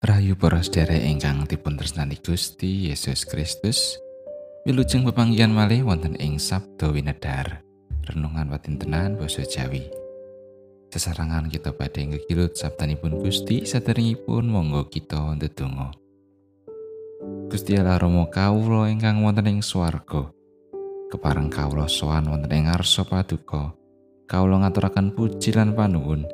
Rayu para sedherek ingkang dipun tresnani Gusti Yesus Kristus. Wilujeng pepanggihan malih wonten ing Sabda Winedhar. Renungan watintenan basa Jawi. Sesarangan kita badhe ngegilut sabdanipun Gusti saderengipun monggo kita ndedonga. Gusti Allah Rama kawula ingkang wonten ing swarga. Kepareng kawula sowan wonten ing ngarsa paduka. Kawula ngaturaken puji lan panuwun.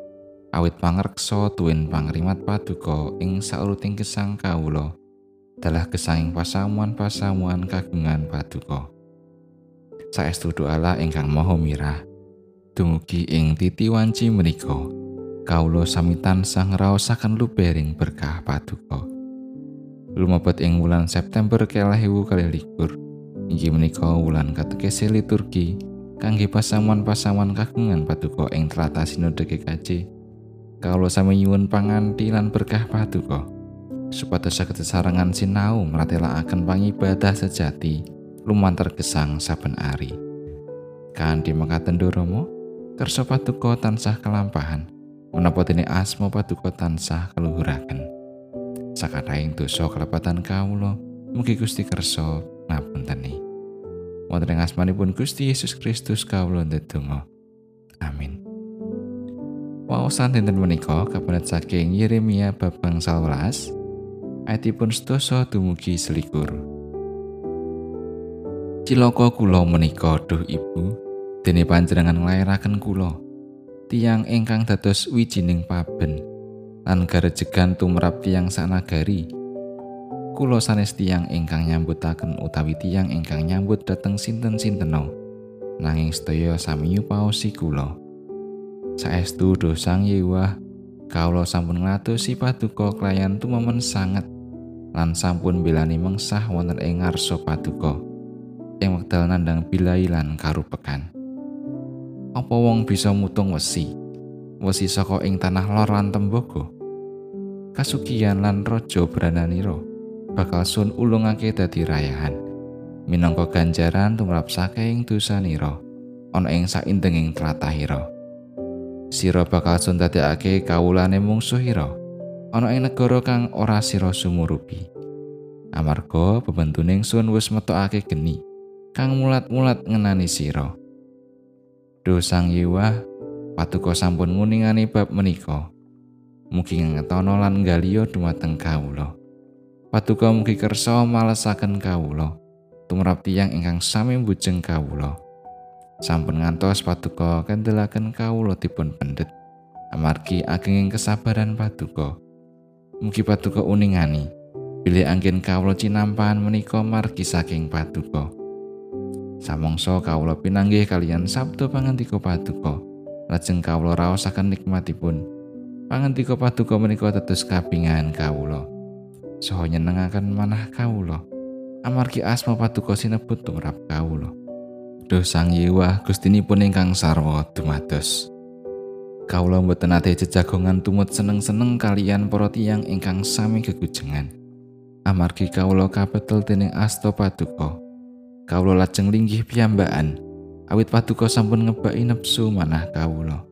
Awit pangreksa tuwin pangrimat paduka ing sauruting gesang kawula. Dalah gesanging pasamuan-pasamuan kagungan paduka. Saestu doala ingkang maha mirah. Dumugi ing titi wanci menika kawula sami tansah ngraosaken lubering berkah paduka. Lumebet ing wulan September kelahewu kali likur inggih menika wulan kategese liturgi kangge pasamuan-pasamuan kagungan paduka ing tlatah sinode GKJ kawula sami nyuwun panganti lan berkah paduka supados saged sarangan sinau mlatelaken pangibadah sejati lumantar gesang saben ari. Kanthi mekaten Rama kersa paduka tansah kelampahan menapa dene asma paduka tansah keluhuraken? Sakataing dosa kelepatan kawula mugi Gusti kersa ngapunteni wonten ing asmanipun Gusti Yesus Kristus kawula ndedonga amin Waosan dinten menika kabenet saking Yeremia bab bangsal welas. Ayatipun sedasa dumugi selikur. Ciloko kula menika duh ibu dene panjenengan nglairaken kula tiang ingkang dados wijining paben lan garejegan tumrap tiang sanagari kula sanes tiang ingkang nyambutaken utawi tiang ingkang nyambut dhateng sinten-sinteno nanging sedaya sami nyupaosi kula saestu dosang yewah. Kawula sampun ngatusi paduka klayan tumemen sanget lan sampun belani mengsah wonten ing ngarsa paduka. Ing wekdal nandang bilai lan karupekan. Apa wong bisa mutung wesi? Wesi saka ing tanah lor lan tembogo kasugian lan raja brananira bakal sun ulungake dadi rayahan. Minangka ganjaran tumrap saking dosanira ana ing saindenging tratahira sira bakal sundadekake kawulane mungsuhira ana ing negara kang ora sira sumurupi. Amarga bebentuning sun wis metokake geni kang mulat-mulat ngenani sira. Dosang yiwah patuko sampun nguningani bab menika. Mugi ngetono lan galiyo dumateng kawula. Patuko mugi kersa malesaken kawula. Tumrap tiyang ingkang sami bujeng kawula sampun ngantos paduka kandelaken kawula dipun pendet amargi agenging kesabaran paduka. Mugi paduka uningani. Bilih anggen kawula cinampan menika margi saking paduka. Samangsa kawula pinanggih kalian sabda pangantika paduka. Lajeng kawula raosaken nikmatipun. Pangantika paduka menika tetes kapingan kawula. Saha nyenengaken manah kawula. Amargi asma paduka sinebut tumrap kawula Duh sang yiwah gustinipun ingkang sarwa dumados. Kawula mboten ate jejagongan tumut seneng-seneng kalian para tiyang ingkang sami gegujengan. Amargi kawula kapetel dening asta paduka. Kawula lajeng linggih piyambakan awit paduka sampun ngebaki nepsu manah kawula.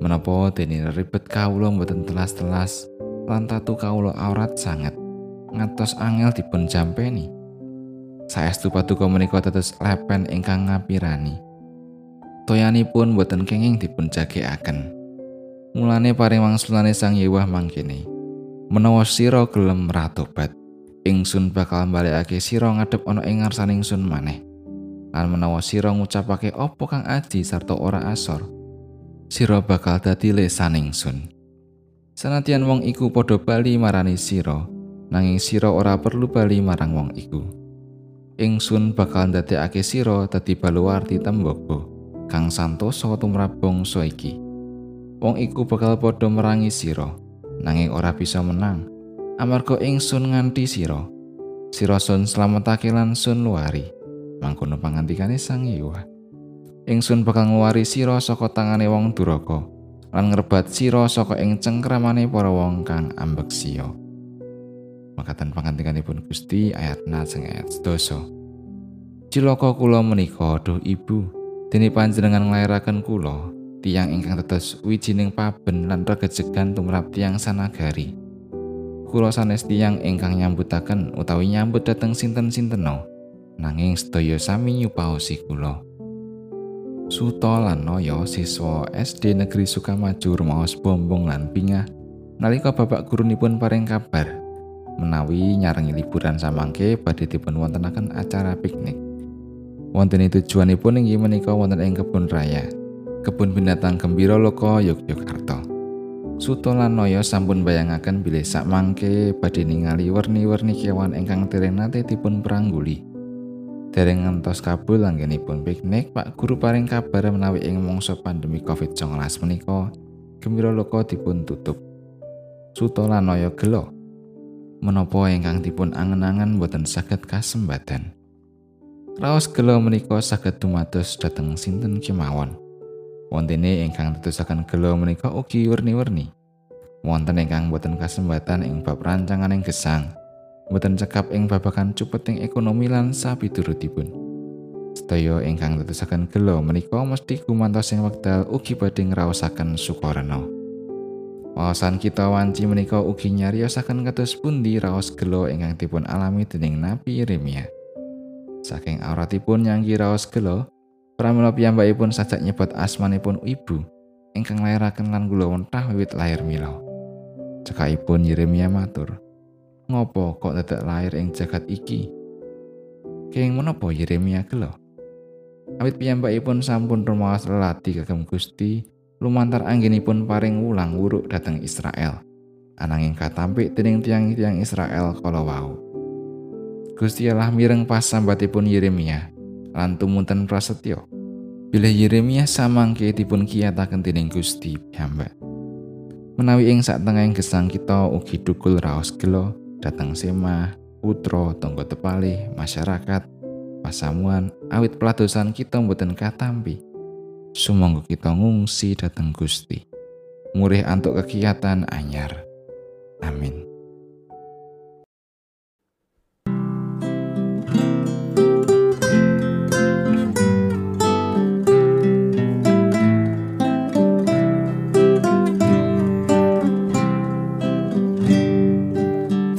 Menapa dene ribet kawula mboten telas-telas lan tatu kawula aurat sanget ngantos angel dipun jampeni. Saestu paduka menika tetes lepen ingkang ngapirani. Toyanipun boten kenging dipun jagekaken. Mulane paring wangsulane Sang Yewah mangkene. Menawa sira gelem ratobat, ingsun bakal balekake sira ngadep ana ing ngarsaning sun maneh. Lan menawa sira ngucapake apa kang aji sarta ora asor, sira bakal dadi lesaning sun. Sanadyan wong iku padha bali marani sira, nanging sira ora perlu bali marang wong iku. Ingsun bakal ndadekake sira dadi baluwarti tembaga kang santosa tumrap bangsa iki. Wong iku bakal padha merangi sira, nanging ora bisa menang. Amarga ingsun nganti sira. Sira sun slametake lan sun luari. Mangkono pangantikane Sang Hyang. Ingsun bakal ngluwari sira saka tangane wong duraka lan ngrebat sira saka ing cengkramane para wong kang ambeksiya. Makatan pangantikanipun Gusti ayat naseng ayat sedoso. Ciloko kula menika duh ibu, dene panjenengan nglairaken kula, tiang ingkang tetes wijining paben lan regejegan tumrap tiang sanagari. kula sanes tiyang ingkang nyambutaken utawi nyambut dhateng sinten-sinteno nanging sedaya sami nyupaosi kula Suto lan Noyo siswa SD Negeri Sukamaju rumaos bombong lan bingah nalika bapak gurunipun paring kabar menawi nyarengi liburan samangke badhe dipun wontenaken acara piknik. Wonten tujuanipun inggih menika wonten ing kebun raya, kebun binatang Gembira Loka Yogyakarta. Suto lan Noyo sampun bayangaken bilih sak mangke badhe ningali werni-werni kewan ingkang dereng nate dipun perangguli. Dereng ngantos kabul anggenipun piknik, Pak Guru paring kabar menawi ing mangsa pandemi Covid-19 menika Gembira Loka dipun tutup. Suto lan Noyo gelo. Menapa ingkang dipun angen-angen boten saged kasembadan. Raos gelo menika saged dumados dhateng sinten kemawon. Wontene ingkang tetusaken gelo menika ugi werni-werni. Wonten ingkang boten kasembatan ing bab rancanganing gesang, boten cekap ing babagan cupeting ekonomi lan sabiturutipun. Sedaya ingkang tetusaken gelo menika mesti gumantos ing wekdal ugi badhe ngraosaken sukarena. Wawasan kita wanci menika ugi nyariosaken kados pundi raos gelo ingkang dipun alami dening Nabi Yeremia. Saking auratipun nyanggi raos gelo, Pramila piyambakipun sajak nyebut asmanipun ibu ingkang lairaken lan kula wentah wiwit lahir mila. Cekaipun Yeremia matur, "Ngopo kok dadak lahir ing jagat iki?" Keng menapa Yeremia gelo? Awit piyambakipun sampun rumaos lelati kagem Gusti lumantar anggenipun paring ulang wuruk dhateng Israel. Ananging katampik dening tiang-tiang Israel kala wau. Gusti Allah mireng pas sambatipun Yeremia lan tumunten prasetyo. Bila Yeremia samangke dipun kiyataken dening Gusti piyambak. Menawi ing tengahing gesang kita ugi dukul raos gelo dateng semah, putra, tonggo tepali, masyarakat, pasamuan, awit peladosan kita mboten katampi. Sumangga kita ngungsi dateng Gusti. Murih antuk kegiatan anyar. Amin.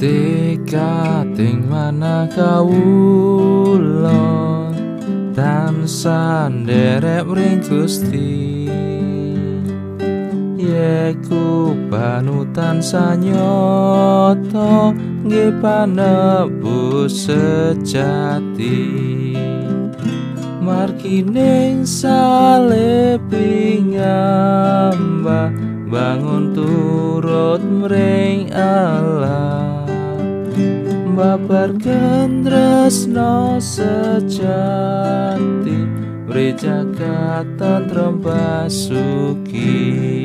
Tekating mana kawula tansah nderek mring Gusti Yeku panutan sanyata nggih panebus sejati. Markining salebing ngambah bangun turut mring Allah babarkan no sejati Mrejaka tantrem basuki